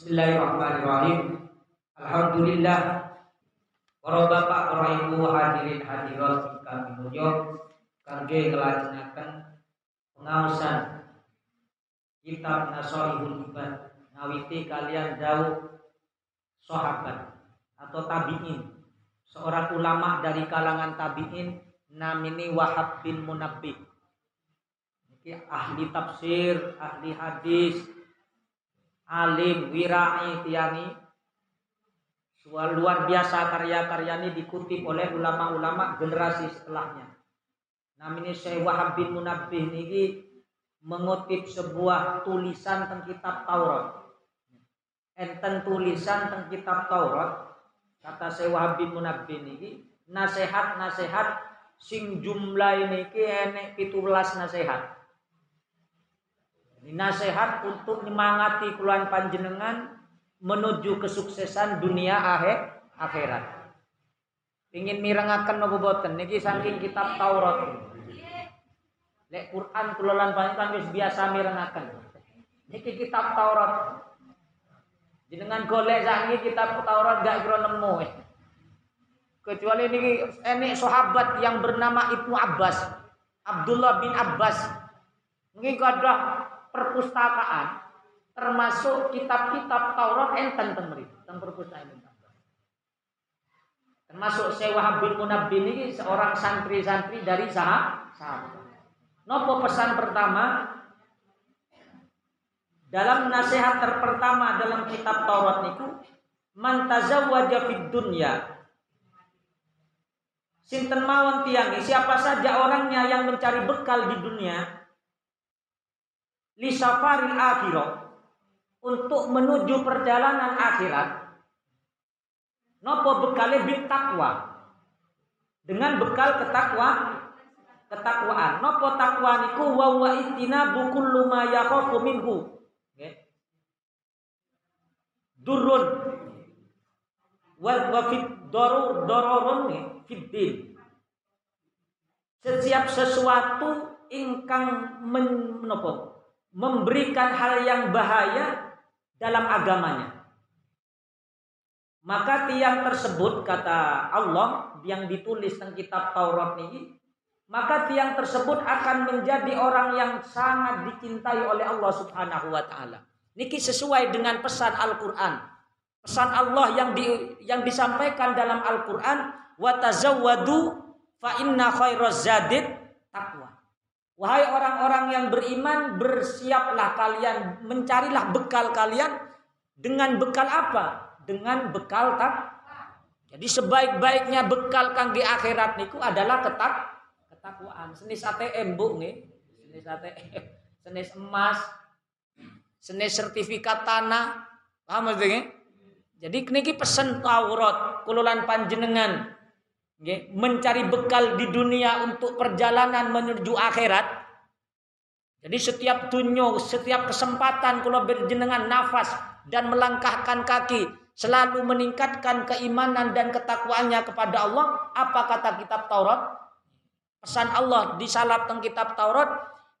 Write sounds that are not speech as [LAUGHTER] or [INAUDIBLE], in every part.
Bismillahirrahmanirrahim. Alhamdulillah. Para bapak, para ibu hadirin hadirat kami mulya kangge nglajengaken pengaosan kitab Nasaihul Ibad ngawiti kalian jauh sahabat atau tabi'in seorang ulama dari kalangan tabi'in namini Wahab bin Munabbih ahli tafsir, ahli hadis, alim, wirai tiangi luar biasa karya-karya ini dikutip oleh ulama-ulama generasi setelahnya. Namanya Syekh Wahab bin Munabbih ini mengutip sebuah tulisan tentang kitab Taurat. Enten tulisan tentang kitab Taurat Kata Syekh Wahab bin Munabbih niki nasihat-nasihat sing jumlah ini ki enek 17 nasihat. Ini nasihat untuk menyemangati kuluan panjenengan menuju kesuksesan dunia akhir akhirat. Ingin mirengaken nopo boten niki saking kitab Taurat. Lek Quran kula panjenengan wis biasa mirengaken. Niki kitab Taurat. Jenengan golek sangi kitab Taurat gak kira nemu. Kecuali ini ini sahabat yang bernama Ibnu Abbas, Abdullah bin Abbas. Ini ada perpustakaan termasuk kitab-kitab Taurat enten teng mriki, teng perpustakaan. Termasuk Wahab bin Munabbih ini seorang santri-santri dari sahabat. Nopo pesan pertama dalam nasihat terpertama dalam kitab Taurat niku man tazawwaja fid dunya Sinten mawon tiangi siapa saja orangnya yang mencari bekal di dunia li safaril akhirah untuk menuju perjalanan akhirat nopo bekale bit takwa? Dengan bekal ketakwa ketakwaan. Nopo takwa niku wa wa itina bukul luma yakhafu minhu. Durun wa wa fit darur dararun fiddin setiap sesuatu ingkang menopo memberikan hal yang bahaya dalam agamanya maka tiang tersebut kata Allah yang ditulis dalam kitab Taurat ini maka tiang tersebut akan menjadi orang yang sangat dicintai oleh Allah Subhanahu wa taala Niki sesuai dengan pesan Al-Quran. Pesan Allah yang di, yang disampaikan dalam Al-Quran. Watazawwadu fa inna khairaz zadid taqwa. Wahai orang-orang yang beriman, bersiaplah kalian, mencarilah bekal kalian dengan bekal apa? Dengan bekal tak. Jadi sebaik-baiknya bekal kang di akhirat niku adalah ketak ketakwaan. Senis ATM bu nih, senis ATM, [LAUGHS] senis emas, Seni sertifikat tanah. Paham maksudnya? Jadi niki pesen Taurat kululan panjenengan mencari bekal di dunia untuk perjalanan menuju akhirat. Jadi setiap tunyo, setiap kesempatan kalau berjenengan nafas dan melangkahkan kaki selalu meningkatkan keimanan dan ketakwaannya kepada Allah. Apa kata kitab Taurat? Pesan Allah di kitab Taurat,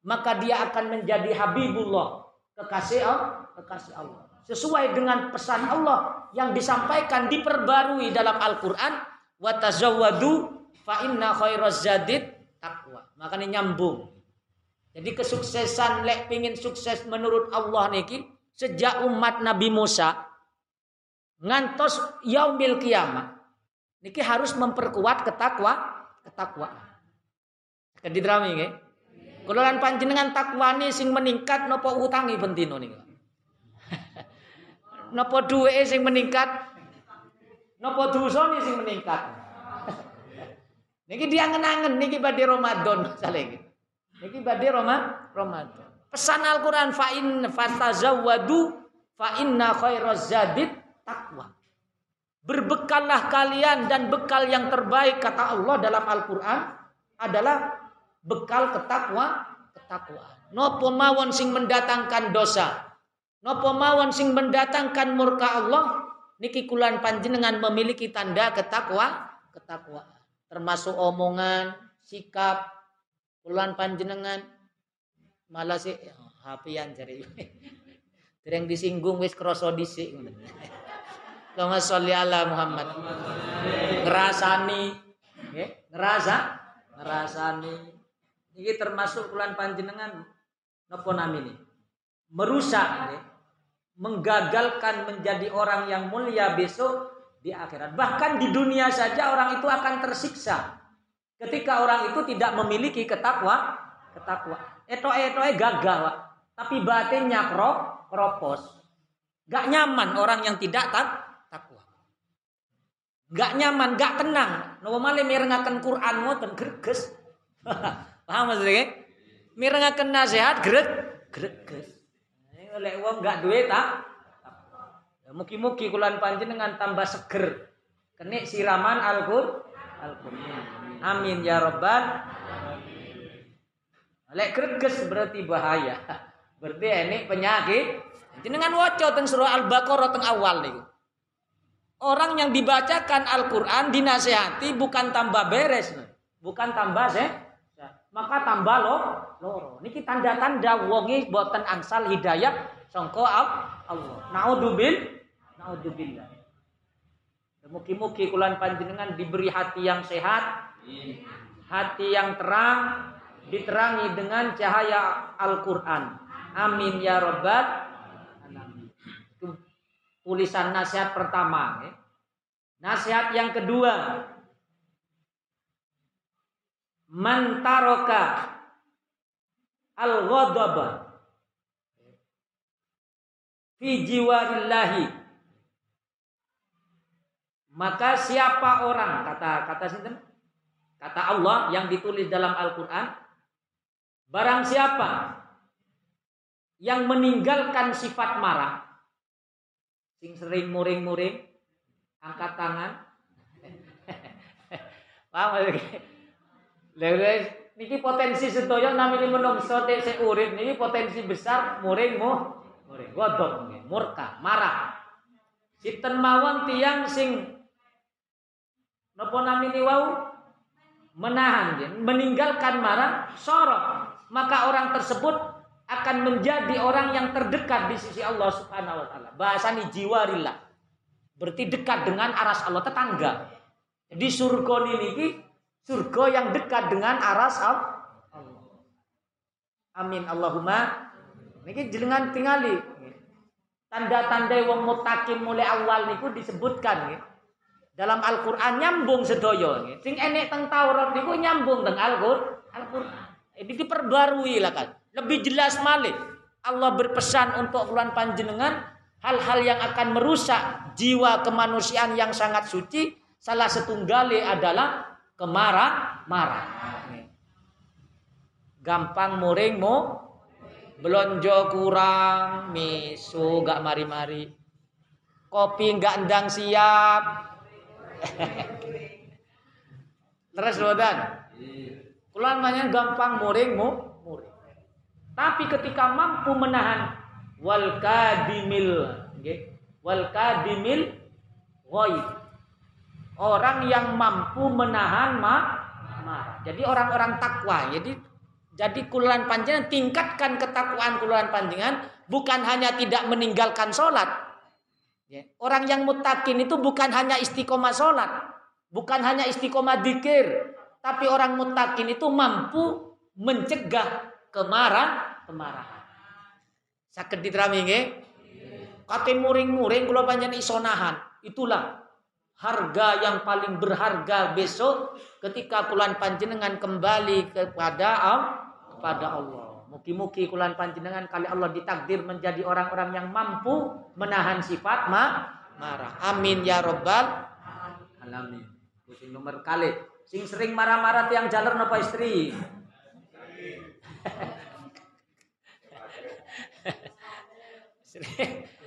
maka dia akan menjadi Habibullah, kekasih Allah, kekasih Allah. Sesuai dengan pesan Allah yang disampaikan diperbarui dalam Al-Qur'an, wa tazawwadu fa inna khairaz zadid taqwa. Makanya nyambung. Jadi kesuksesan lek pingin sukses menurut Allah niki sejak umat Nabi Musa ngantos yaumil kiamat niki harus memperkuat ketakwa ketakwa. Kedidrami nggih. Kalau kan panjenengan takwani sing meningkat nopo utangi bentino nih. [LAUGHS] nopo duwe sing meningkat, nopo dosane sing meningkat. [LAUGHS] niki dia angen-angen niki badhe Ramadan saling. Niki badhe Roma Ramadan. Pesan Al-Qur'an fa in fatazawwadu fa inna khairaz zadid takwa. Berbekallah kalian dan bekal yang terbaik kata Allah dalam Al-Qur'an adalah bekal ketakwa ketakwaan. Nopo mawon sing mendatangkan dosa. Nopo mawon sing mendatangkan murka Allah niki kulan panjenengan memiliki tanda ketakwa ketakwaan. Termasuk omongan, sikap kulan panjenengan malah si oh, hapian cari. [LAUGHS] Dereng disinggung wis ngono. Allahumma sholli ala Muhammad. Ngerasani ngerasa ngerasani. Iki termasuk bulan panjenengan napa namine? Merusak nggih. Menggagalkan menjadi orang yang mulia besok di akhirat. Bahkan di dunia saja orang itu akan tersiksa. Ketika orang itu tidak memiliki ketakwa, ketakwa. Eto-etoe gagal, Pak. Tapi batinnya krop, kropos. Gak nyaman orang yang tidak tak, takwa. Gak nyaman, gak tenang. Nopo malih mirengaken Quran ngoten greges. [LAUGHS] Paham maksudnya? Mirengaken nasihat greg greges. Oleh wong gak duwe tak ya, Mugi-mugi kulan panjenengan tambah seger. Kenik siraman Al-Qur'an. Amin ya rabbal Lek greges berarti bahaya. [LAUGHS] Berarti ini penyakit. Jenengan waca teng surah Al-Baqarah teng awal niku. Orang yang dibacakan Al-Qur'an dinasehati bukan tambah beres, bukan tambah seh, maka tambah lo loro. Niki tanda-tanda wonge boten angsal hidayah sangka Allah. Naudzubil naudzubillah. Mugi-mugi kulan panjenengan diberi hati yang sehat, hati yang terang, diterangi dengan cahaya Al-Qur'an. Amin ya rabbal alamin. Tulisan nasihat pertama, ya. Nasihat yang kedua, mantaroka al-ghadaba fi jiwarillahi. Maka siapa orang kata kata sinten? Kata Allah yang ditulis dalam Al-Qur'an barang siapa yang meninggalkan sifat marah sing sering muring-muring angkat tangan. [LAUGHS] Paham Lha niki potensi sedaya namine menungso sik urip niki potensi besar muring mu muring godhok murka marah. Sinten mawon tiang sing napa namine wau menahan meninggalkan marah sorot maka orang tersebut akan menjadi orang yang terdekat di sisi Allah Subhanahu wa taala. Bahasani jiwarillah. Berarti dekat dengan aras Allah tetangga. Di surga ini Surga yang dekat dengan aras Allah. Amin Allahumma. Niki jenengan tingali. Tanda-tanda wong mutakin mulai awal niku disebutkan. Dalam Al-Qur'an nyambung sedaya nggih. Sing enek teng Taurat niku nyambung teng Al-Qur'an. Ini diperbarui lah kan. Lebih jelas malih. Allah berpesan untuk bulan panjenengan hal-hal yang akan merusak jiwa kemanusiaan yang sangat suci salah setunggali adalah kemarah marah gampang muring mu belonjo kurang misu gak mari-mari. Kopi gak endang siap. [LAUGHS] Terus bodan kulan banyak gampang muring mu? Muring. Tapi ketika mampu menahan wal kadimil wal kadimil ghaib orang yang mampu menahan marah. Jadi orang-orang takwa. Jadi jadi kuluran panjangan tingkatkan ketakwaan kuluran panjangan bukan hanya tidak meninggalkan sholat. Ya. Orang yang mutakin itu bukan hanya istiqomah sholat, bukan hanya istiqomah dikir, tapi orang mutakin itu mampu mencegah kemarah kemarahan. Sakit diterami nggih? Kate muring-muring kula panjenengan isonahan. Itulah harga yang paling berharga besok ketika kulan panjenengan kembali kepada kepada Allah. Mugi-mugi kulan panjenengan kali Allah ditakdir menjadi orang-orang yang mampu menahan sifat ma marah. Amin ya robbal alamin. Sing nomor kali sing sering marah-marah tiang jalan napa istri? [LAUGHS]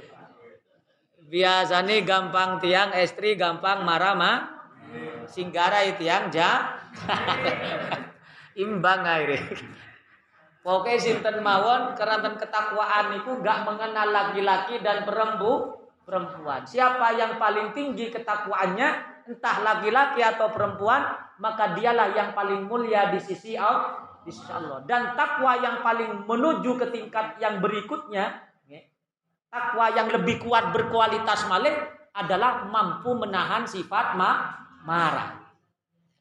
biasanya gampang tiang istri gampang marah mah singgara tiang ja [LAUGHS] imbang air Pokoknya sinten mawon keranten ketakwaan itu gak mengenal laki-laki dan perempu perempuan. Siapa yang paling tinggi ketakwaannya, entah laki-laki atau perempuan, maka dialah yang paling mulia di sisi Allah. Sisi Allah. Dan takwa yang paling menuju ke tingkat yang berikutnya takwa yang lebih kuat berkualitas malik adalah mampu menahan sifat ma marah.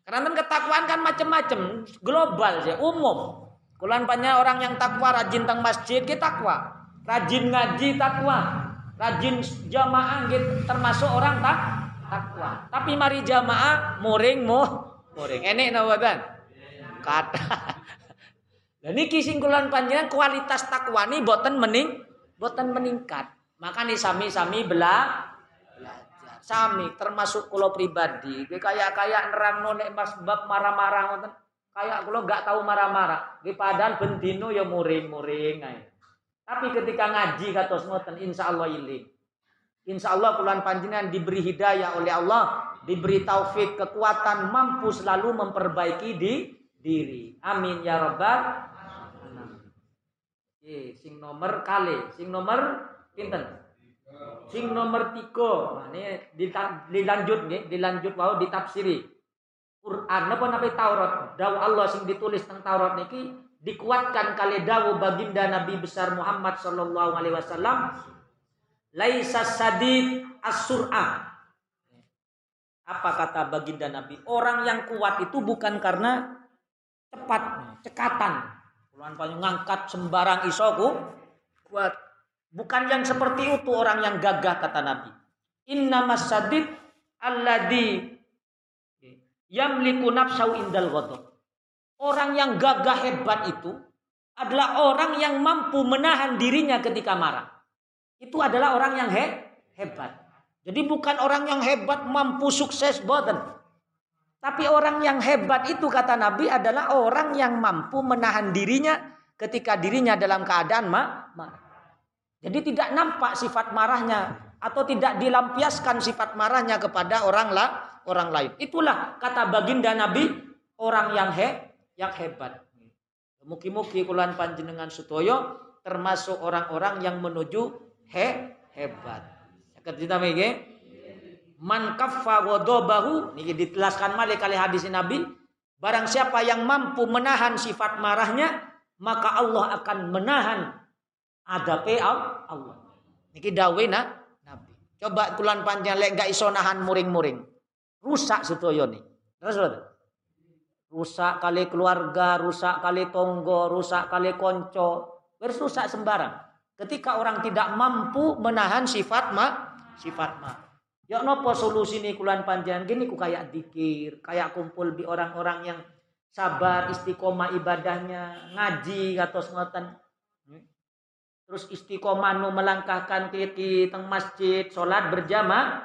Karena ketakwaan kan macam-macam, global ya, umum. Kulan banyak orang yang takwa rajin teng masjid kita takwa, rajin ngaji takwa, rajin jamaah gitu termasuk orang tak takwa. Tapi mari jamaah muring mu muring. Enek nawadan. Kata. Dan ini singkulan kualitas takwa ini boten mening boten meningkat. Maka nih sami-sami bela belajar. Sami termasuk kulo pribadi. Kayak kayak nerang nonek mas bab marah-marah ngoten. Kayak kulo gak tahu marah-marah. Di padahal bentino ya muring-muring Tapi ketika ngaji kata ngoten insya Allah iling. Insya Allah kulan panjenengan diberi hidayah oleh Allah, diberi taufik, kekuatan, mampu selalu memperbaiki di diri. Amin ya robbal Ye, sing nomor kali, sing nomor pinten? Sing nomor tiga. Nah, ini dilanjut nih, dilanjut wow ditafsiri. Quran napa nabi Taurat, dawu Allah sing ditulis tentang Taurat niki dikuatkan kali dawu baginda Nabi besar Muhammad sallallahu alaihi wasallam laisa sadid as-sur'ah. Apa kata baginda Nabi? Orang yang kuat itu bukan karena cepat, cekatan, Kulan paling ngangkat sembarang isoku kuat. Bukan yang seperti itu orang yang gagah kata Nabi. Inna masadid alladhi yamliku nafsau indal ghadab. Orang yang gagah hebat itu adalah orang yang mampu menahan dirinya ketika marah. Itu adalah orang yang he hebat. Jadi bukan orang yang hebat mampu sukses boten. Tapi orang yang hebat itu kata Nabi adalah orang yang mampu menahan dirinya ketika dirinya dalam keadaan marah. Jadi tidak nampak sifat marahnya atau tidak dilampiaskan sifat marahnya kepada orang lah orang lain. Itulah kata baginda Nabi orang yang he yang hebat. Mugi-mugi kulan panjenengan sutoyo termasuk orang-orang yang menuju he hebat. Ketika man kaffa ghadabahu niki ditelaskan malih kali hadis Nabi barang siapa yang mampu menahan sifat marahnya maka Allah akan menahan adape Allah. Niki dawe na Nabi. Coba kulan panjang lek gak iso nahan muring-muring. Rusak sedaya nih terus rusak kali keluarga rusak kali tonggo rusak kali konco. Rusak sembarang. Ketika orang tidak mampu menahan sifat ma sifat ma Ya nopo solusi nih kulan panjang gini ku kayak dikir, kayak kumpul di orang-orang yang sabar, istiqomah ibadahnya, ngaji atau ngoten. Terus istiqomah nu melangkahkan kiki teng masjid, sholat berjamaah,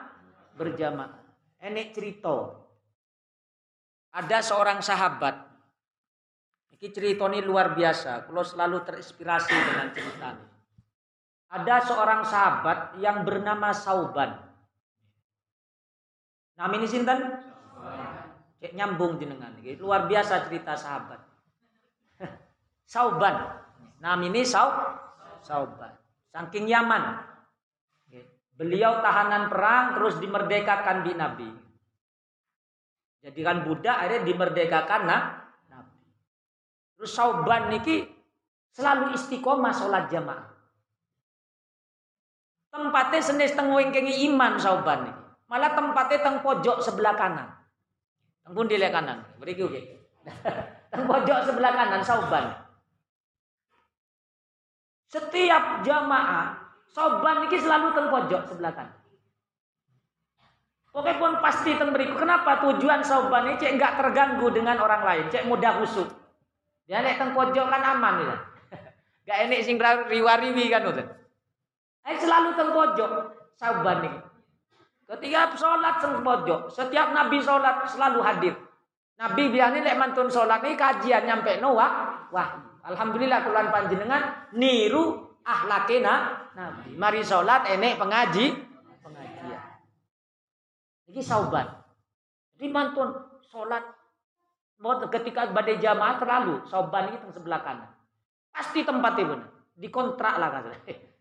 berjamaah. Ini cerita. Ada seorang sahabat. Ini cerita ini luar biasa. Kalau selalu terinspirasi dengan cerita. Ada seorang sahabat yang bernama Sauban. Nama ini sinten? Cek nyambung jenengan. Luar biasa cerita sahabat. [LAUGHS] Sauban. Nama ini Sau Sauban. Saking Yaman. Beliau tahanan perang terus dimerdekakan di Nabi. Jadikan budak akhirnya dimerdekakan nah, Nabi. Terus Sauban niki selalu istiqomah sholat jamaah. Tempatnya senis tengwing iman Sauban niki. Malah tempatnya teng pojok sebelah kanan. Teng di kanan. Beriki oke. [LAUGHS] teng pojok sebelah kanan sauban. Setiap jamaah sauban ini selalu teng pojok sebelah kanan. Oke pun pasti teng beriku. Kenapa tujuan sauban ini cek nggak terganggu dengan orang lain, cek mudah husuk. Dia nek teng pojok kan aman ya. [LAUGHS] Gak enek sing riwariwi kan udah. Selalu teng pojok sauban ini. Ketika sholat seng pojok, setiap Nabi sholat selalu hadir. Nabi biasanya lek mantun sholat ini kajian nyampe Noah. Wah, alhamdulillah kulan panjenengan niru ahlakena Nabi. Mari sholat enek pengaji, pengajian. Ini sauban. Jadi mantun sholat ketika badai jamaah terlalu sauban teng sebelah kanan. Pasti tempatnya benar. Dikontrak lah katanya. [LAUGHS]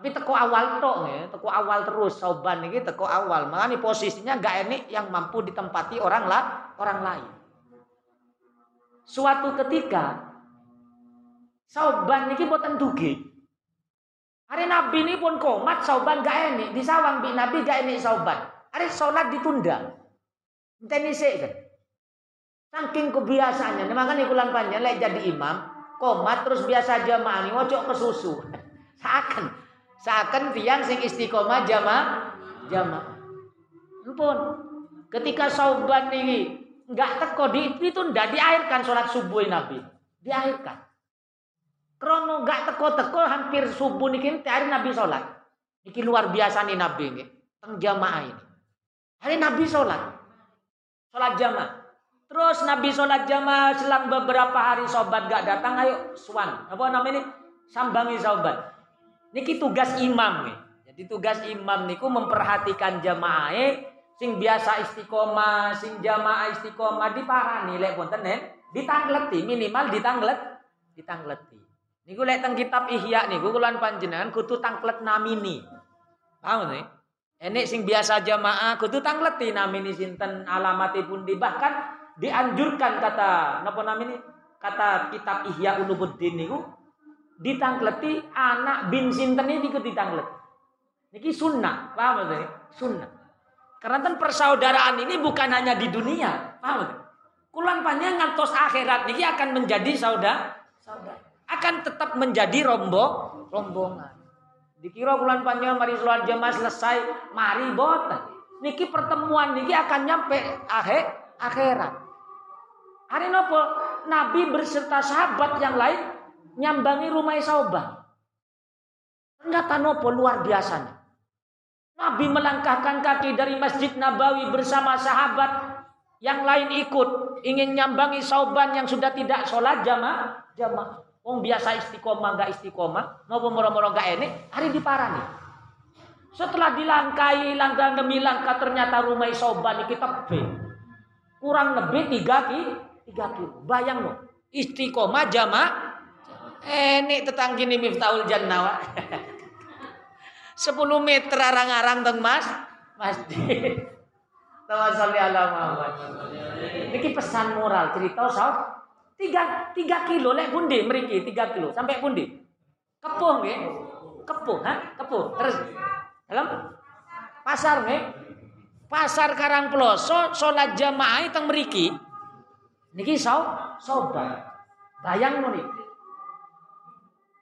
Tapi teko awal tok ya, teko awal terus sauban ini teko awal. Makanya posisinya gak enik yang mampu ditempati orang lah, orang lain. Suatu ketika sauban ini boten dugi. Hari Nabi ini pun komat sauban gak enik. Di sawang bi Nabi gak enik sauban. Hari sholat ditunda. Enteni sih kan. Saking kebiasaannya. Makanya kulan panjang lek jadi imam. Komat terus biasa jamaah ini. Wocok ke susu. [LAUGHS] Seakan. Seakan tiang sing istiqomah jamaah. Jamaah. Ampun. Ketika sauban ini nggak teko di itu ndak diairkan sholat subuh Nabi. Diairkan. Krono gak teko-teko hampir subuh niki hari Nabi sholat. Niki luar biasa nih Nabi ini. Teng jamaah ini. Hari Nabi sholat. Sholat jamaah. Terus Nabi sholat jamaah selang beberapa hari sobat gak datang. Ayo swan. Apa namanya ini? Sambangi sobat. Niki tugas imam nih. Jadi tugas imam niku memperhatikan jamaah sing biasa istiqomah, sing jamaah istiqomah diparani lek wonten ditangleti minimal ditanglet ditangleti. Niku lek teng kitab Ihya niku kula panjenengan kudu tangklet namini. Paham nih? Enek sing biasa jamaah kudu tangleti namini sinten alamatipun di bahkan dianjurkan kata napa namini kata kitab Ihya Ulumuddin niku ditangkleti anak bin sinten ini ikut ditangleti. Niki sunnah, paham nih? Sunnah. Karena kan persaudaraan ini bukan hanya di dunia, paham nih? Kulan panjang ngantos akhirat niki akan menjadi saudara saudara akan tetap menjadi rombong rombongan. Dikira bulan panjang mari sholat jamaah selesai, mari boten. Niki pertemuan niki akan nyampe akhir akhirat. Hari nopo Nabi berserta sahabat yang lain nyambangi rumah Saubah. Ternyata nopo luar biasanya. Nabi melangkahkan kaki dari Masjid Nabawi bersama sahabat yang lain ikut ingin nyambangi sauban yang sudah tidak sholat jamaah jamaah Wong biasa istiqomah gak istiqomah, nopo moro-moro gak enek, hari diparani. Setelah dilangkai langkah demi langkah ternyata rumah soban kita B. Kurang lebih tiga ki, tiga kilo. Bayang no, istiqomah jama, enek tetanggi ini miftahul jannah. 10 meter arang-arang teng mas, masjid. Tawassalli ala Muhammad. Niki pesan moral cerita sob Tiga, tiga kilo lek pundi meriki tiga kilo sampai pundi? Kepuh nggih. Kepuh, ha? Kepuh. Terus dalam pasar nggih. Pasar Karang Ploso salat jamaah teng meriki. Niki sau sobat. Bayang nih.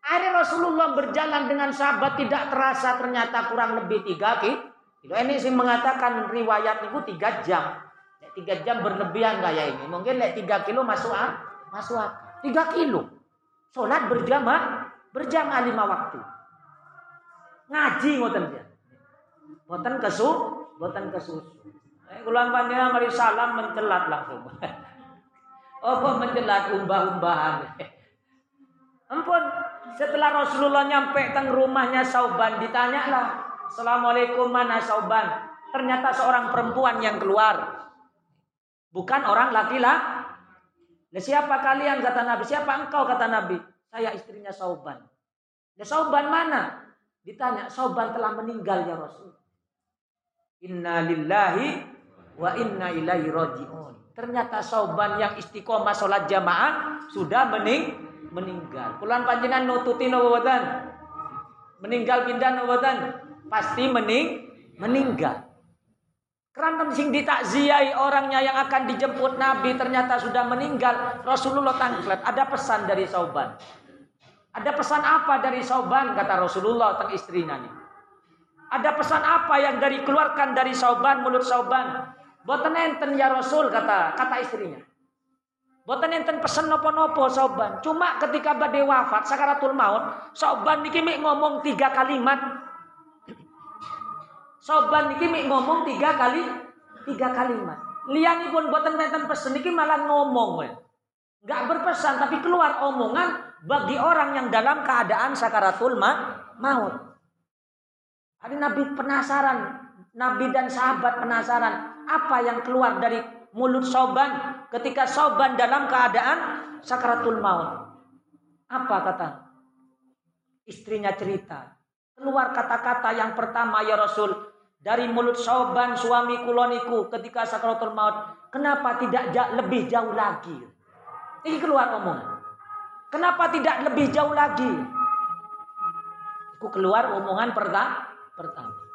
Hari Rasulullah berjalan dengan sahabat tidak terasa ternyata kurang lebih tiga kilo. Ini sih mengatakan riwayat itu tiga jam. Tiga jam berlebihan kayak ini. Mungkin lek tiga kilo masuk ah masuk tiga kilo. Sholat berjamaah, berjamaah lima waktu. Ngaji ngoten dia. Boten kesu, boten kesusu. Eh, ulang panjang mari salam mencelat langsung. [LAUGHS] oh, mencelat umbah-umbahan. [LAUGHS] Ampun, setelah Rasulullah nyampe teng rumahnya Sauban ditanyalah, "Assalamualaikum mana Sauban?" Ternyata seorang perempuan yang keluar. Bukan orang laki-laki Nah, siapa kalian kata Nabi? Siapa engkau kata Nabi? Saya istrinya Sauban. Nah, Sauban mana? Ditanya, Sauban telah meninggal ya Rasul. Inna lillahi wa inna ilaihi rajiun. Ternyata Sauban yang istiqomah sholat jamaah sudah mening meninggal. Kulan panjenengan nututi nobatan. Meninggal pindah nobatan. Pasti mening meninggal. Kerana sing ditakziai orangnya yang akan dijemput Nabi ternyata sudah meninggal. Rasulullah tangklet. Ada pesan dari Sauban. Ada pesan apa dari Sauban kata Rasulullah tentang istrinya nih. Ada pesan apa yang dari keluarkan dari Sauban mulut Sauban? Boten enten ya Rasul kata kata istrinya. Boten enten pesan nopo-nopo Sauban. Cuma ketika badai wafat sakaratul maut, Sauban niki ngomong tiga kalimat Soban niki mik ngomong tiga kali tiga kalimat. Liani pun buatan nenten pesen niki malah ngomong we. Enggak berpesan tapi keluar omongan bagi orang yang dalam keadaan sakaratul ma maut. Hari Nabi penasaran, Nabi dan sahabat penasaran apa yang keluar dari mulut Soban ketika Soban dalam keadaan sakaratul maut. Apa kata? Istrinya cerita. Keluar kata-kata yang pertama ya Rasul, dari mulut sauban suami kuloniku ketika sakaratul maut. Kenapa tidak lebih jauh lagi? Ini keluar omongan. Kenapa tidak lebih jauh lagi? Aku keluar omongan pertama.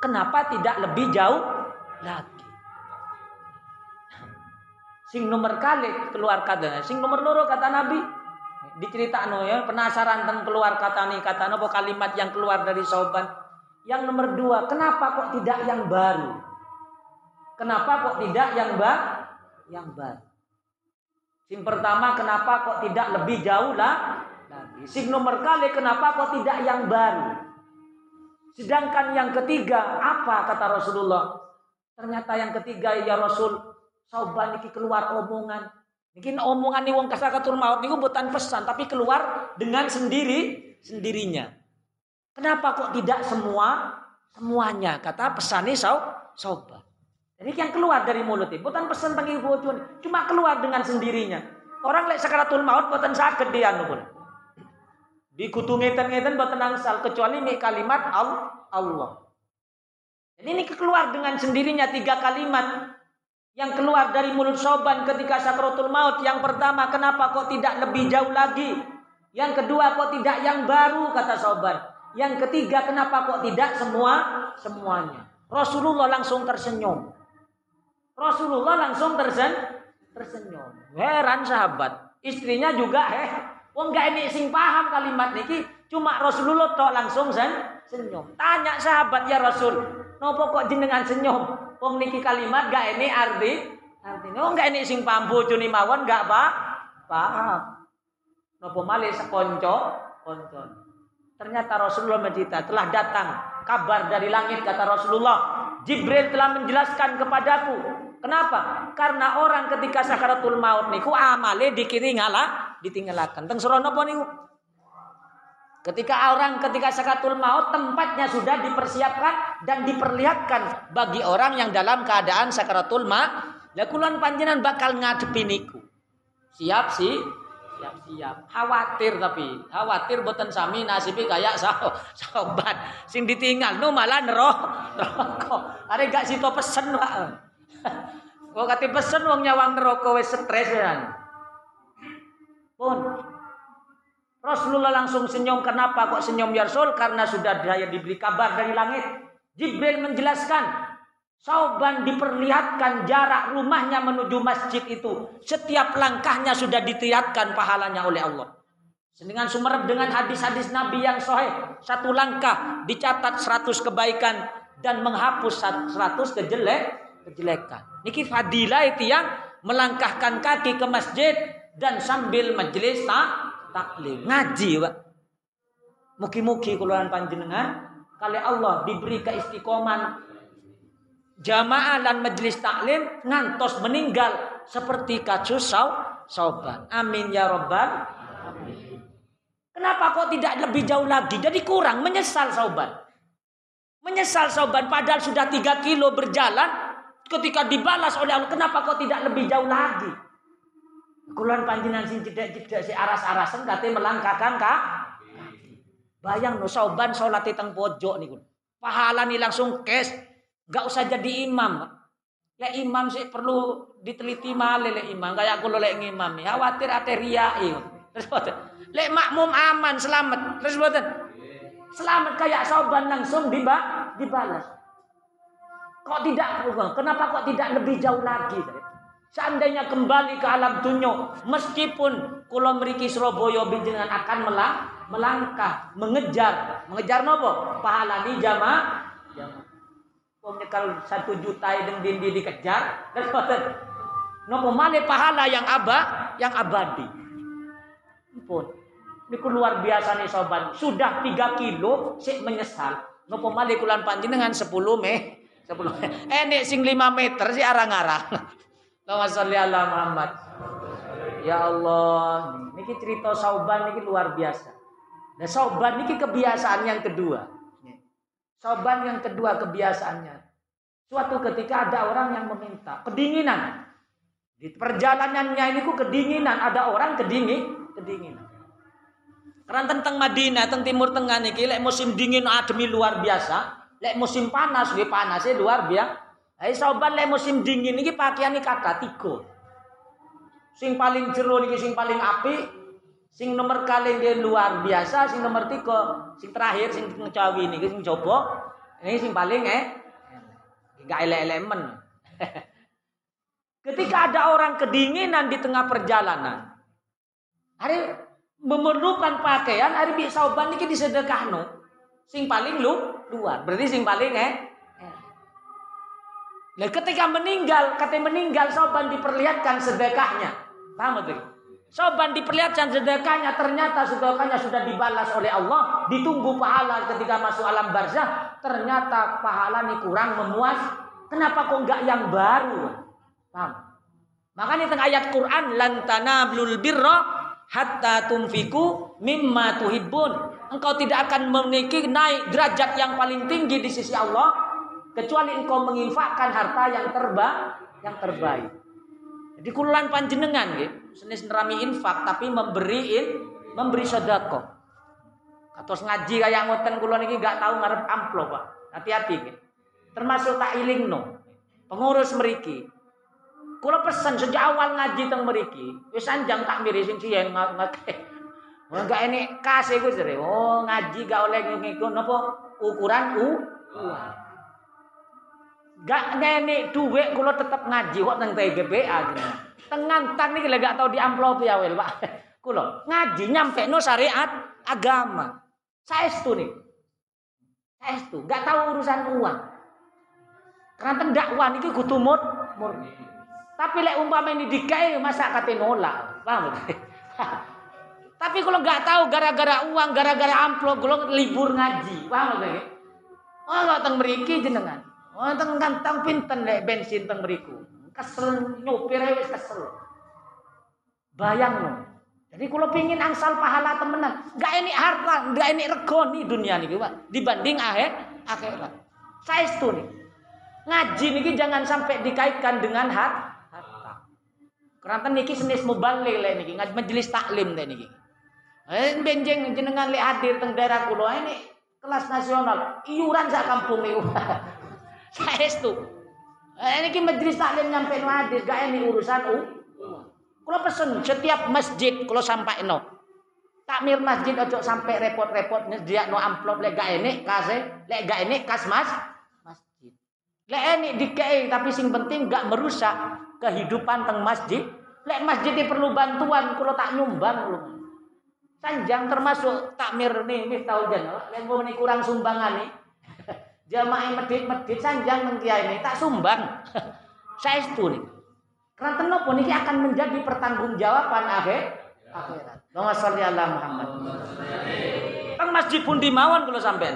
Kenapa tidak lebih jauh lagi? Sing nomor kali keluar kata, sing nomor loro kata Nabi. Diceritakan ya, penasaran tentang keluar kata nih kata nopo kalimat yang keluar dari soban. Yang nomor dua, kenapa kok tidak yang baru? Kenapa kok tidak yang ba yang baru? Sing pertama, kenapa kok tidak lebih jauh lah lagi? Sing nomor kali, kenapa kok tidak yang baru? Sedangkan yang ketiga, apa kata Rasulullah? Ternyata yang ketiga ya Rasul, sauban iki keluar omongan. Mungkin omongan nih wong kasakatul maut niku bukan pesan tapi keluar dengan sendiri sendirinya. Kenapa kok tidak semua semuanya kata pesani sau sauban. Jadi yang keluar dari mulut itu bukan pesan panggil cuma keluar dengan sendirinya. Orang lek sakaratul maut bukan sakit dia nukun. Di kutu ngeten-ngeten boten angsal kecuali nih kalimat Allah. Jadi ini keluar dengan sendirinya tiga kalimat yang keluar dari mulut soban ketika sakaratul maut. Yang pertama, kenapa kok tidak lebih jauh lagi? Yang kedua, kok tidak yang baru kata soban. Yang ketiga, kenapa kok tidak semua semuanya? Rasulullah langsung tersenyum. Rasulullah langsung tersen tersenyum. Heran sahabat. Istrinya juga eh Wong gak ini sing paham kalimat niki, cuma Rasulullah tok langsung sen senyum. Tanya sahabat ya Rasul, nopo kok jenengan senyum? Wong niki kalimat gak ini arti artinya wong gak ini sing paham bojone mawon gak apa? Paham. Nopo malih sekonco konco. Ternyata Rasulullah mencerita telah datang kabar dari langit kata Rasulullah. Jibril telah menjelaskan kepadaku. Kenapa? Karena orang ketika sakaratul maut niku amale dikiri ngalah ditinggalkan. Teng surah napa niku? Ketika orang ketika sakatul maut tempatnya sudah dipersiapkan dan diperlihatkan bagi orang yang dalam keadaan sakaratul maut. Lah kulon panjenengan bakal ngadepi niku. Siap sih, siap-siap. Khawatir tapi, khawatir boten sami nasibi kayak sah sobat sing ditinggal no malah. Neraka. Are gak sito pesen, Pak. Kok kate pesen wong nyawang neraka wis stres ya pun. Rasulullah langsung senyum. Kenapa kok senyum ya Rasul? Karena sudah dia diberi kabar dari langit. Jibril menjelaskan. Sauban diperlihatkan jarak rumahnya menuju masjid itu. Setiap langkahnya sudah ditiatkan pahalanya oleh Allah. Dengan sumerep dengan hadis-hadis Nabi yang sahih. Satu langkah dicatat 100 kebaikan dan menghapus 100 kejelek, kejelekan. Niki fadilah itu yang melangkahkan kaki ke masjid dan sambil majelis tak taklim ngaji pak. Mugi-mugi keluaran panjenengan kali Allah diberi keistiqoman jamaah dan majelis taklim ngantos meninggal seperti kasus sau sauban. Amin ya robbal kenapa kok tidak lebih jauh lagi? Jadi kurang menyesal sauban. Menyesal sauban padahal sudah tiga kilo berjalan ketika dibalas oleh Allah kenapa kok tidak lebih jauh lagi Kulon panjinan sing jedak-jedak si aras-arasan kate melangkahkan kak. Bayang no sauban salat teng pojok niku. Pahala nih langsung cash. Enggak usah jadi imam. Ya imam sih perlu diteliti male le imam. Kayak aku lek ngimam. Khawatir ate riai. Terus. Lek makmum aman selamat. Terus boten. Selamat kayak sauban langsung diba dibalas. Kok tidak? Kenapa kok tidak lebih jauh lagi? Seandainya kembali ke alam dunia, meskipun kulo meriki Surabaya binjengan akan melang, melangkah, mengejar, mengejar nopo? Pahala di jamaah. Jamaah. kalau satu juta yang dindi dikejar, nopo mana pahala yang abah, yang abadi. Pun, ini luar biasa nih sobat. Sudah tiga kilo, si menyesal. Nopo male kulan dengan sepuluh meh, sepuluh. [LAUGHS] Eh, nih sing lima meter si arang-arang. Allahumma sholli ala Muhammad. Ya Allah, niki cerita Sauban niki luar biasa. Nah, Sauban niki kebiasaan yang kedua. Sauban yang kedua kebiasaannya. Suatu ketika ada orang yang meminta kedinginan. Di perjalanannya ini kedinginan, ada orang kedingin, kedinginan. Karena tentang Madinah, tentang Timur Tengah niki lek musim dingin ademi luar biasa, lek musim panas, nggih panasnya luar biasa. Hai sobat le musim dingin ini pakaian ini kata tiga. Sing paling jero niki sing paling api Sing nomor kali dia luar biasa, sing nomor tiga, sing terakhir, sing cawi ini, sing coba, ini sing paling eh, gak ele-elemen. [LAUGHS] Ketika ada orang kedinginan di tengah perjalanan, hari memerlukan pakaian, hari bisa obat ini disedekahno. Sing paling lu luar, berarti sing paling eh. Nah, ketika meninggal, kata meninggal, soban diperlihatkan sedekahnya. Paham betul? Soban diperlihatkan sedekahnya ternyata sedekahnya sudah dibalas oleh Allah, ditunggu pahala ketika masuk alam barzah, ternyata pahala ini kurang memuas. Kenapa kok enggak yang baru? Paham? Makanya tengah ayat Quran lantana blul birra hatta tumfiku mimma tuhibbun. Engkau tidak akan memiliki naik derajat yang paling tinggi di sisi Allah kecuali engkau menginfakkan harta yang terbaik, yang terbaik. Jadi kulan panjenengan gitu senis nerami infak tapi memberiin memberi sedekah. Katos ngaji kayak ngoten kula niki gak tahu ngarep amplop, Pak. Hati-hati gitu. Termasuk tak ilingno. Pengurus meriki. Kula pesan sejak awal ngaji teng meriki, wis anjang tak miri sing siyen ngake. Oh enggak ini kasih gue sering. Oh ngaji gak oleh ngikut napa ukuran u uang. Gak nenek duit kula tetep ngaji kok teng TGPA gitu. Tengantan nih gak tau di amplop ya wel Pak. Kulo ngaji nyampe syariat agama. Saya itu nih. Saya itu gak tahu urusan uang. Karena dakwah niki kudu murni. Tapi lek umpama ini dikai masa kate nolak. Paham? [LAUGHS] Tapi kalau nggak tahu gara-gara uang, gara-gara amplop, kalau libur ngaji, paham gak? Oh, nggak teng meriki jenengan. Teng gantang pinten lek bensin teng meriku kesel nyopir wis kesel. Bayang lo. Jadi kalau pingin angsal pahala temenan, gak ini harta, gak ini rego nih dunia nih, Pak. Dibanding akhir akhirat. Saya itu nih. Ngaji nih jangan sampai dikaitkan dengan harta. Karena niki senis mubalik le niki ngaji majelis taklim deh niki. Eh benjeng jenengan le hadir teng daerah kula ini kelas nasional, iuran sak kampung niku. Eh, ini majelis taklim nyampe no hadis, gak ini urusan u. Kalau pesen setiap masjid kalau sampai no. Takmir masjid ojo sampai repot-repot dia no amplop lek gak ini kasih, lek gak ini kas mas masjid. Lek ini dikei tapi sing penting gak merusak kehidupan teng masjid. Lek masjid perlu bantuan kalau tak nyumbang lu. Sanjang termasuk takmir nih, nih tahu jangan. Lek mau kurang sumbangan nih jamaah medit-medit sanjang mengkiai tak sumbang. [LAUGHS] Saya nih. Karena kenapa ini akan menjadi pertanggungjawaban akhir akhirat. Allahumma sholli ala Muhammad. Kan masjid pun dimawon kalau sampai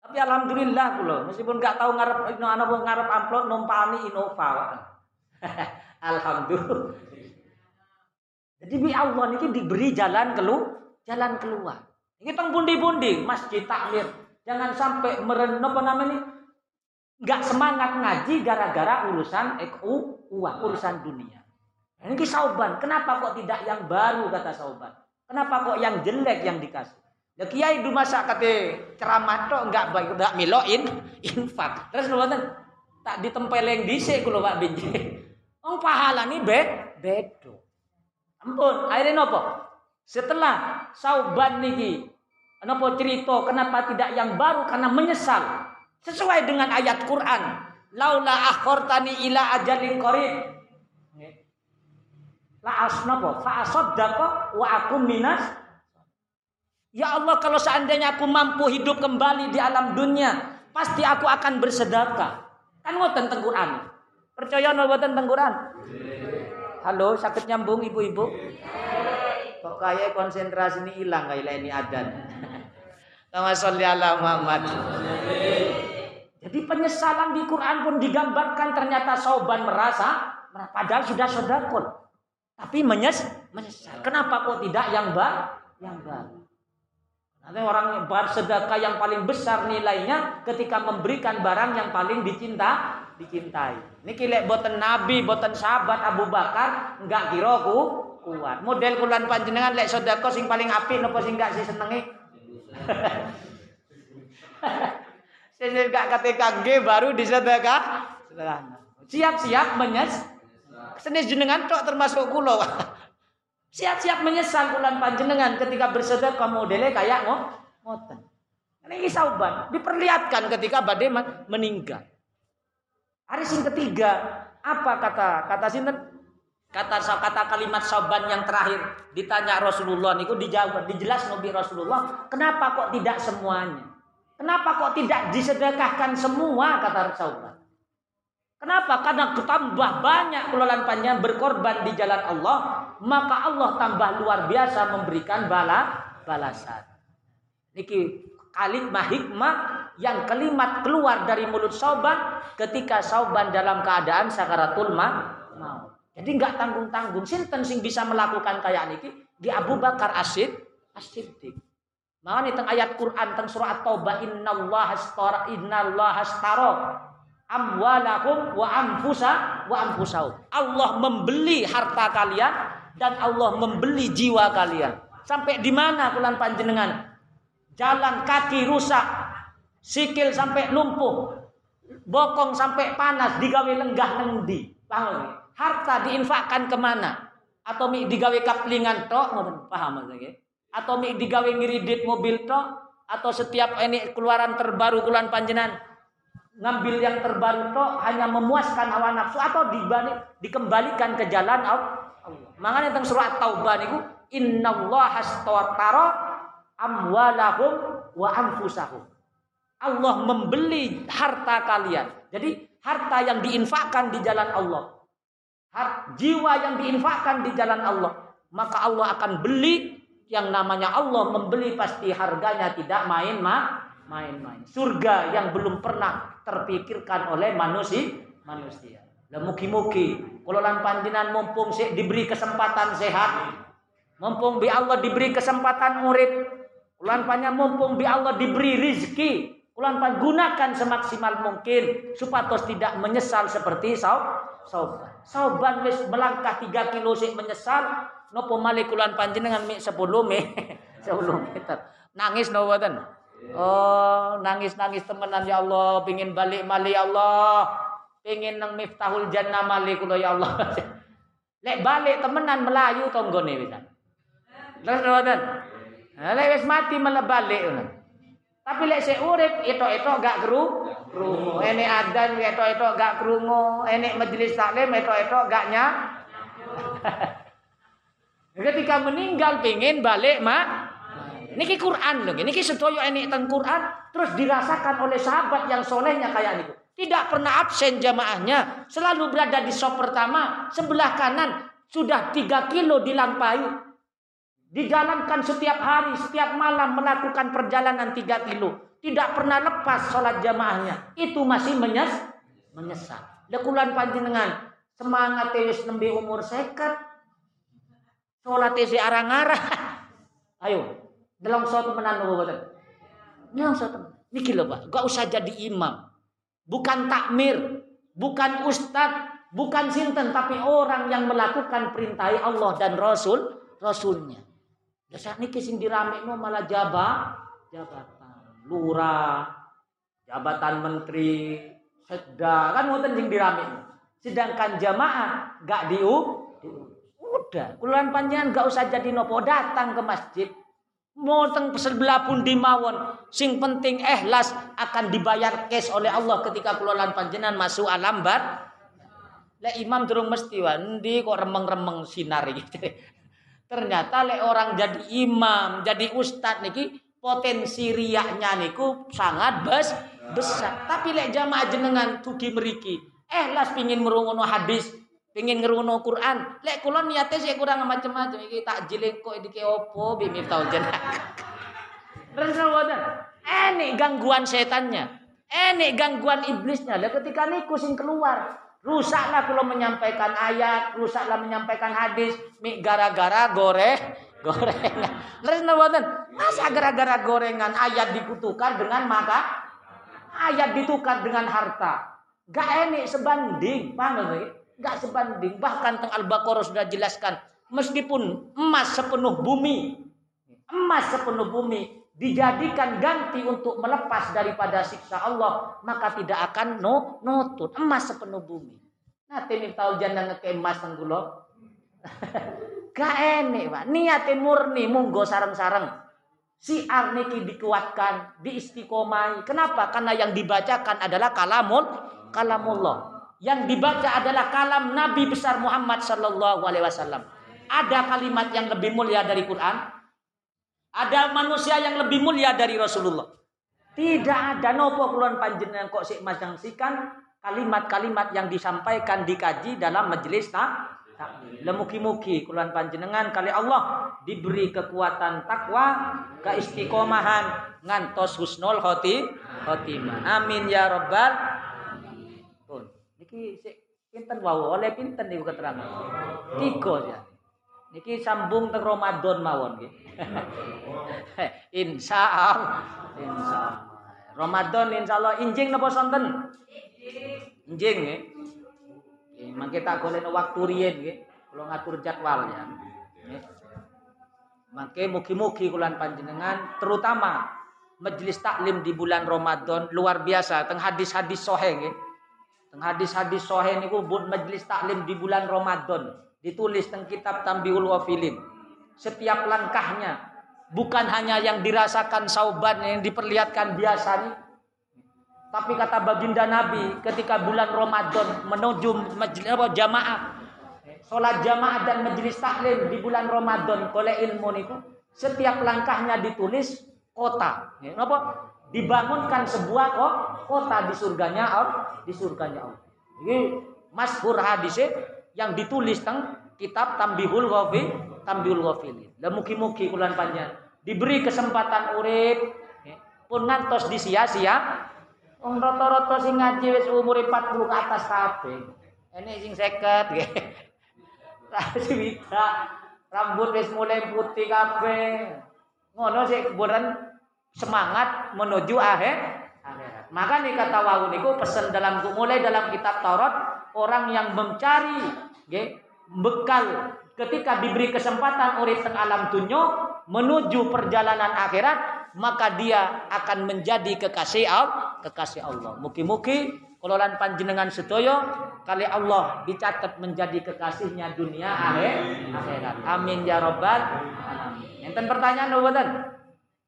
Tapi alhamdulillah kulo meskipun nggak tahu ngarep ino ana ngarep amplop numpani Innova. [LAUGHS] alhamdulillah. Jadi bi Allah niki diberi jalan kelu jalan keluar. Ini teng pundi-pundi masjid takmir Jangan sampai meren apa namanya nggak semangat ngaji gara-gara urusan eku uang, urusan dunia. Ini sauban. Kenapa kok tidak yang baru kata sauban? Kenapa kok yang jelek yang dikasih? Ya kiai du masa kate ceramah tok enggak baik enggak miloin infak. Terus nonton tak ditempeleng dhisik kula Pak Binji. [LAUGHS] Wong pahala nih bed bedo. Ampun, akhirnya nopo? Setelah sauban niki Kenapa cerita? Kenapa tidak yang baru? Karena menyesal. Sesuai dengan ayat Quran. Laula akhortani ila ajalin qarib. La asnapa? Fa asaddaqa wa aku minas. Ya Allah kalau seandainya aku mampu hidup kembali di alam dunia, pasti aku akan bersedekah. Kan ngoten teng Quran. Percaya nol boten teng Quran? Halo, sakit nyambung ibu-ibu? Kok kayak konsentrasi ini hilang kayak ini adan. Kama sholli ala Muhammad. Jadi penyesalan di Quran pun digambarkan ternyata Sauban merasa padahal sudah sedekah. Tapi menyes, menyesal. Kenapa kok tidak yang bar yang baru? Nanti orang bersedekah yang paling besar nilainya ketika memberikan barang yang paling dicinta, dicintai. Ini kilek boten Nabi, boten sahabat Abu Bakar, enggak kira ku kuat. Model kulan panjenengan lek sedekah sing paling apik napa sing enggak sih senengi? Gak KTKG baru disedekah. Siap-siap menyes. Senis jenengan tok termasuk kulo. Siap-siap menyesal bulan panjenengan ketika bersedekah modelnya kayak ngoten. Ini sauban diperlihatkan ketika badai meninggal. Hari sing ketiga, apa kata kata sinten? Kata kata kalimat sauban yang terakhir ditanya Rasulullah niku dijawab dijelas Nabi Rasulullah, kenapa kok tidak semuanya? Kenapa kok tidak disedekahkan semua kata sauban? Kenapa? Karena tambah banyak kelolaan panjang berkorban di jalan Allah, maka Allah tambah luar biasa memberikan bala balasan. Niki kalimat hikmah yang kalimat keluar dari mulut Sauban ketika Sauban dalam keadaan sakaratul maut. Jadi nggak tanggung-tanggung. Sinten sing bisa melakukan kayak niki di Abu Bakar Asid As-Siddiq. Teng ayat Quran teng surah At-Taubah innallaha astara innallaha astara amwalakum wa anfusa wa anfusau. Allah membeli harta kalian dan Allah membeli jiwa kalian. Sampai di mana bulan panjenengan? Jalan kaki rusak, sikil sampai lumpuh, bokong sampai panas, digawe lenggah nendi. Paham Harta diinfakkan ke mana? Atau mi digawe kaplingan tok, paham lagi? Atau mi digawe ngiridit mobil tok? Atau setiap ini keluaran terbaru bulan panjenengan ngambil yang terbaru toh hanya memuaskan hawa nafsu atau dibalik dikembalikan ke jalan Allah. Makanya tentang surat Taubah niku innallaha astara amwalahum wa anfusahum. Allah membeli harta kalian. Jadi harta yang diinfakkan di jalan Allah. Jiwa yang diinfakkan di jalan Allah. Maka Allah akan beli yang namanya Allah membeli pasti harganya tidak main-main main-main. Surga yang belum pernah terpikirkan oleh manusia. manusia. Lah mugi-mugi kalau lan panjenengan mumpung sih diberi kesempatan sehat, mumpung bi Allah diberi kesempatan murid, ulan panjang mumpung bi Allah diberi rizki, ulan pan gunakan semaksimal mungkin supados tidak menyesal seperti saub sauban. Sauban wis melangkah 3 kilo sih menyesal, nopo malih kulan panjenengan mi 10 me [LAUGHS] 10 meter. Nangis no boten? Oh, nangis-nangis temenan ya Allah, pingin balik mali ya Allah. Pingin nang miftahul jannah mali kula ya Allah. [LAUGHS] Lek balik temenan melayu tonggone wisan. Terus ngoten. Lek wis mati malah balik Tapi lek sik urip itu-itu gak kru krungu. Enek adan itu-itu gak krungu, enek majelis taklim itu-itu gak nya. [LAUGHS] Ketika meninggal pingin balik mak Niki Quran loh, niki sedoyo ini tentang Quran terus dirasakan oleh sahabat yang solehnya kayak niku. Tidak pernah absen jamaahnya, selalu berada di sop pertama, sebelah kanan sudah tiga kilo dilampaui. Dijalankan setiap hari, setiap malam melakukan perjalanan tiga kilo. Tidak pernah lepas sholat jamaahnya. Itu masih menyes menyesal. Lekulan panjenengan semangat tewis nembe umur sekat. Sholat tesi arang-arang. [LAUGHS] Ayo, dalam suatu menan boten. Dalam suatu Niki lho Pak, gak usah jadi imam. Bukan takmir, bukan ustad, bukan sinten tapi orang yang melakukan perintah Allah dan Rasul, Rasulnya. Dasar niki sing diramekno malah jabat, jabatan, lurah, jabatan menteri, sedang kan ngoten sing diramekno. Sedangkan jamaah gak diu, udah, kuluan panjangan gak usah jadi nopo datang ke masjid, Mau teng sebelah pun dimawon. Sing penting ikhlas akan dibayar cash oleh Allah ketika kelolaan panjenan masuk alam bar. Lek imam durung mesti wandi kok remeng-remeng sinar gitu. [LAUGHS] Ternyata lek orang jadi imam, jadi ustad niki potensi riaknya niku sangat bes besar. Tapi lek jamaah jenengan tugi meriki, ikhlas pingin merungono hadis, Pengen ngerungono Quran, lek kula niate sik kurang macam-macam iki takjil kok iki opo bi miftahul jannah. [LAUGHS] Terus Enek gangguan setannya. Enek gangguan iblisnya. Lah ketika niku sing keluar, rusaklah kula menyampaikan ayat, rusaklah menyampaikan hadis, gara-gara goreng gorengan. Terus mboten? Masa gara-gara gorengan ayat dikutukan dengan maka ayat ditukar dengan harta. Gak enek sebanding, paham Gak sebanding. Bahkan teng Al-Baqarah sudah jelaskan. Meskipun emas sepenuh bumi. Emas sepenuh bumi. Dijadikan ganti untuk melepas daripada siksa Allah. Maka tidak akan no, nutut. Emas sepenuh bumi. Nah, tahu jangan ngeke emas tenggulo. [LAUGHS] Gak enek, Pak. Niatin murni monggo sareng-sareng. Si niki dikuatkan, diistiqomai. Kenapa? Karena yang dibacakan adalah kalamul kalamullah. Yang dibaca adalah kalam Nabi besar Muhammad sallallahu alaihi wasallam. Ada kalimat yang lebih mulia dari Quran? Ada manusia yang lebih mulia dari Rasulullah? Tidak ada nopo keluhan panjenengan kok sik majangsikan kalimat-kalimat yang disampaikan dikaji dalam majelis tak Lemuki-muki keluhan panjenengan kali Allah diberi kekuatan takwa, keistiqomahan ngantos husnul khoti khotimah. Amin ya rabbal Niki pinten wau oleh pinten niku keterangan. Tiga ya. Niki sambung teng Ramadan mawon nggih. [LAUGHS] insyaallah. Insyaallah. Ramadan insyaallah injing napa sonten? Injing nggih. Nggih, mangke tak golek waktu riyen nggih. Kula ngatur jadwal ya. Nggih. Mangke mugi-mugi kula panjenengan terutama majelis taklim di bulan Ramadan luar biasa teng hadis-hadis sahih nggih Teng hadis-hadis sahih niku buat majelis taklim di bulan Ramadan ditulis teng kitab Tambiul Wafilin. Setiap langkahnya bukan hanya yang dirasakan sauban yang diperlihatkan biasa nih. Tapi kata baginda Nabi ketika bulan Ramadan menuju majelis jamaah Sholat jamaah dan majelis taklim di bulan Ramadan oleh ilmu niku setiap langkahnya ditulis kota. Ya, apa? dibangunkan sebuah kota di surganya Allah, di surganya Allah. Ini masyhur hadisnya yang ditulis teng kitab Tambihul Ghafil, Tambihul Ghafil. Dan mugi-mugi kulan panjang diberi kesempatan urip ya, pun ngantos disia-sia. Wong rata-rata sing ngaji wis umur 40 ke atas kabeh. Ini sing 50 nggih. [LAUGHS] Sing rambut wis mulai putih kabeh. Ngono sih keburan semangat menuju akhir. Maka nih kata wau niku pesan dalam mulai dalam kitab Taurat orang yang mencari okay, bekal ketika diberi kesempatan urip teng alam dunia menuju perjalanan akhirat maka dia akan menjadi kekasih Allah kekasih Allah. Mugi-mugi kelolaan panjenengan sedoyo kali Allah dicatat menjadi kekasihnya dunia akhir akhirat. Amin ya robbal alamin. Enten pertanyaan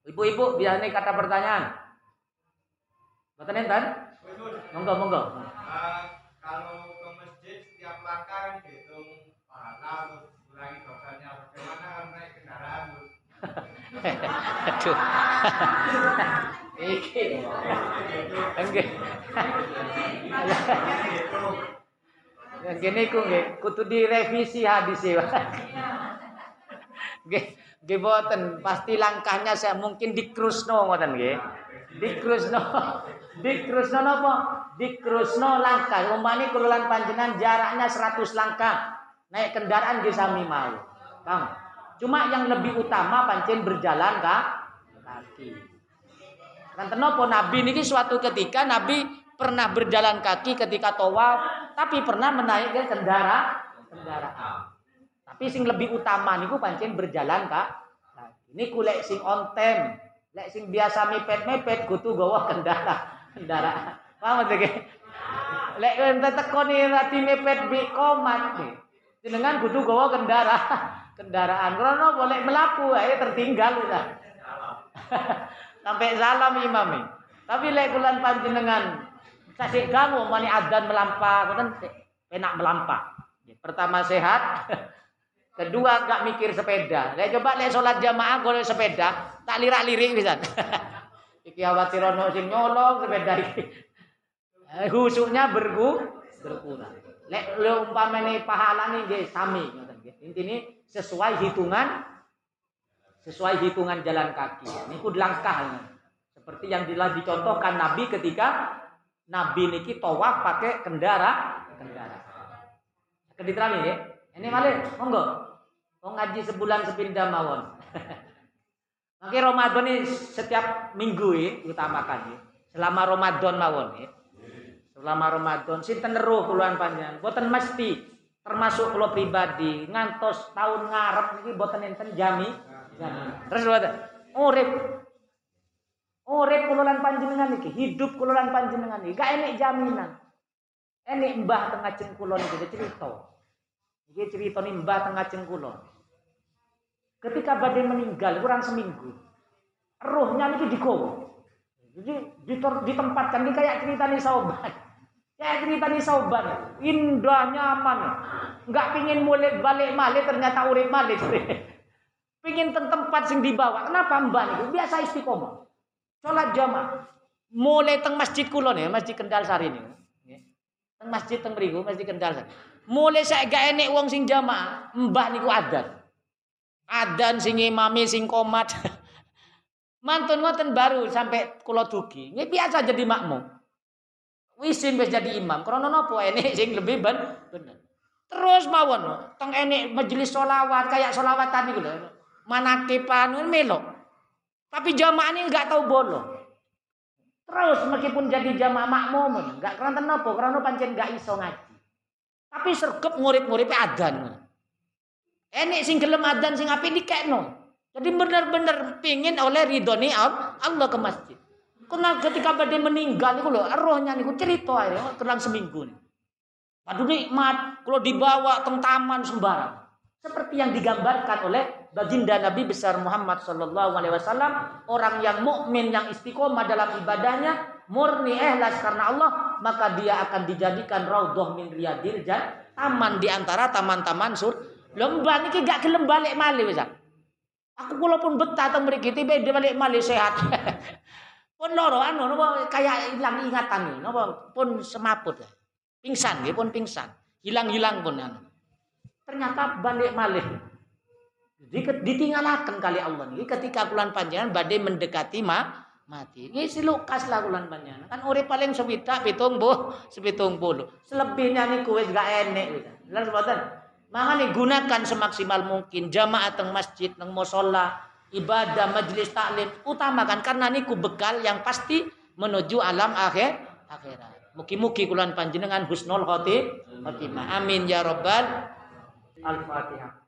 Ibu-ibu biasanya kata pertanyaan. Betul enten? Monggo monggo. Uh, kalau ke masjid setiap langkah kan dihitung pahala kurangi dosanya. Bagaimana kalau naik kendaraan? Aduh. Iki. Enggak. Yang gini ku nggih, kudu direvisi hadis ya. Nggih. Nggih pasti langkahnya saya mungkin di krusno ngoten nggih. Di Di krusno napa? Di krusno langkah. Umpami kululan panjenengan jaraknya 100 langkah. Naik kendaraan di sami mau. Kang. Cuma yang lebih utama pancen berjalan kak kaki. Kan tenopo Nabi niki suatu ketika Nabi pernah berjalan kaki ketika tawaf, tapi pernah menaikkan kendara kendaraan. Tapi sing lebih utama niku pancen berjalan kak. Nah, ini kulek sing on time. Lek sing biasa mepet-mepet kutu gawa [LAUGHS] kendara. Kendara. Paham ta Lek ente teko ni rati mepet bi komat nih. Jenengan kudu gawa kendara. [LAUGHS] Kendaraan. Karena boleh melaku ae tertinggal udah. [LAUGHS] Sampai salam imami. Tapi lek kulan panjenengan kasih kamu mani adan melampah, kan enak melampah. Pertama sehat, [LAUGHS] Kedua gak mikir sepeda. Lek coba lek sholat jamaah golek sepeda, tak lirak-lirik bisa. Iki khawatir ono sing nyolong sepeda iki. Eh, husuknya bergu berkurang. Lek lu umpamane pahala nih nggih sami ngoten nggih. Intine sesuai hitungan sesuai hitungan jalan kaki. Niku langkah seperti yang telah dicontohkan Nabi ketika Nabi niki tawaf pakai kendara kendara. Kediterani ya. Ini malah monggo. Mau ngaji sebulan sepindah mawon. [LAUGHS] Makanya Ramadan ini setiap minggu ya utamakan ya. Selama Ramadan mawon ya. Selama Ramadan sinten teneruh puluhan panjang. Boten mesti termasuk kalau pribadi ngantos tahun ngarep ini boten enten jami. jami. Terus boten urip urip kululan panjenengan iki, hidup kululan panjenengan iki gak enek jaminan. Enek mbah tengah ceng kulon iki cerita. Iki cerita mbah tengah cengkulo. Ketika badai meninggal kurang seminggu, rohnya ini digowo. Jadi ditempatkan ini kayak cerita nih sobat. Kayak cerita nih sobat. Indah nyaman. Enggak pingin mulai balik malik ternyata urip malik. [LAUGHS] pingin tempat sing dibawa. Kenapa mbak nih? Biasa istiqomah. Sholat jamaah. Mulai teng masjid kulon ya, masjid Kendal Sari ini. Teng masjid teng mriku, masjid Kendal Sari. Mulai saya gak enek wong sing jamaah, mbah niku adan. Adan sing imami sing komat. [LAUGHS] Mantun ngoten baru sampai kula dugi. Ini biasa jadi makmum. Wisin wis jadi imam. Krana napa enek sing lebih ben bener. Terus mawon teng enek majelis solawat kayak solawatan niku lho. Manakipan melok. Tapi jamaah ini enggak tahu bolong. Terus meskipun jadi jamaah makmum, enggak karena napa? Karena pancen enggak iso ngaji. Tapi sergep ngurip-nguripe adan. Enek sing gelem adan sing apik dikekno. Jadi benar-benar pingin oleh ridhoni Allah ke masjid. Karena ketika badai meninggal itu loh, rohnya niku cerita ya, terang seminggu. Aduh nikmat, kalau dibawa ke taman sembarang. Seperti yang digambarkan oleh baginda Nabi besar Muhammad Sallallahu Alaihi Wasallam, orang yang mukmin yang istiqomah dalam ibadahnya, murni ikhlas karena Allah, maka dia akan dijadikan raudhah min riyadil taman di antara taman-taman sur. Lembah niki gak gelem balik malih wis. Aku kula pun betah teng mriki tiba balik malih sehat. [LAUGHS] pun loro anu napa kayak hilang ingatan nih, napa pun semaput. Pingsan nggih pun pingsan. Hilang-hilang pun anu. Ternyata balik malih. Jadi ditinggalkan kali Allah nih ketika bulan panjangan badai mendekati ma mati. Ini si Lukas lah bulan panjangan. Kan urip paling sewidak pitung bu, sepitung bulu. Selebihnya nih kue gak enek. Lalu sebatan. Makanya gunakan semaksimal mungkin jamaah teng masjid, teng musola, ibadah, majelis taklim utamakan karena niku bekal yang pasti menuju alam akhir akhirat. Mugi-mugi kulan panjenengan husnul khotimah. Amin ya rabbal Al-Fatihah.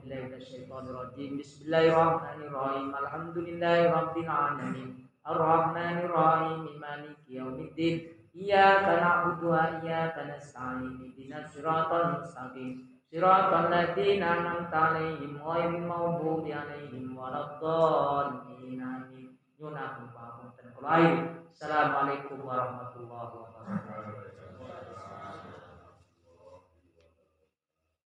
Bismillahirrahmanirrahim. Alhamdulillahirabbil alamin. Ar-Rahmanirrahim. Maliki yaumiddin. Iyyaka na'budu wa iyyaka nasta'in. Ihdinas siratal mustaqim. Siratal ladzina an'amta 'alaihim ghairil maghdubi 'alaihim waladdallin. Assalamualaikum warahmatullahi wabarakatuh.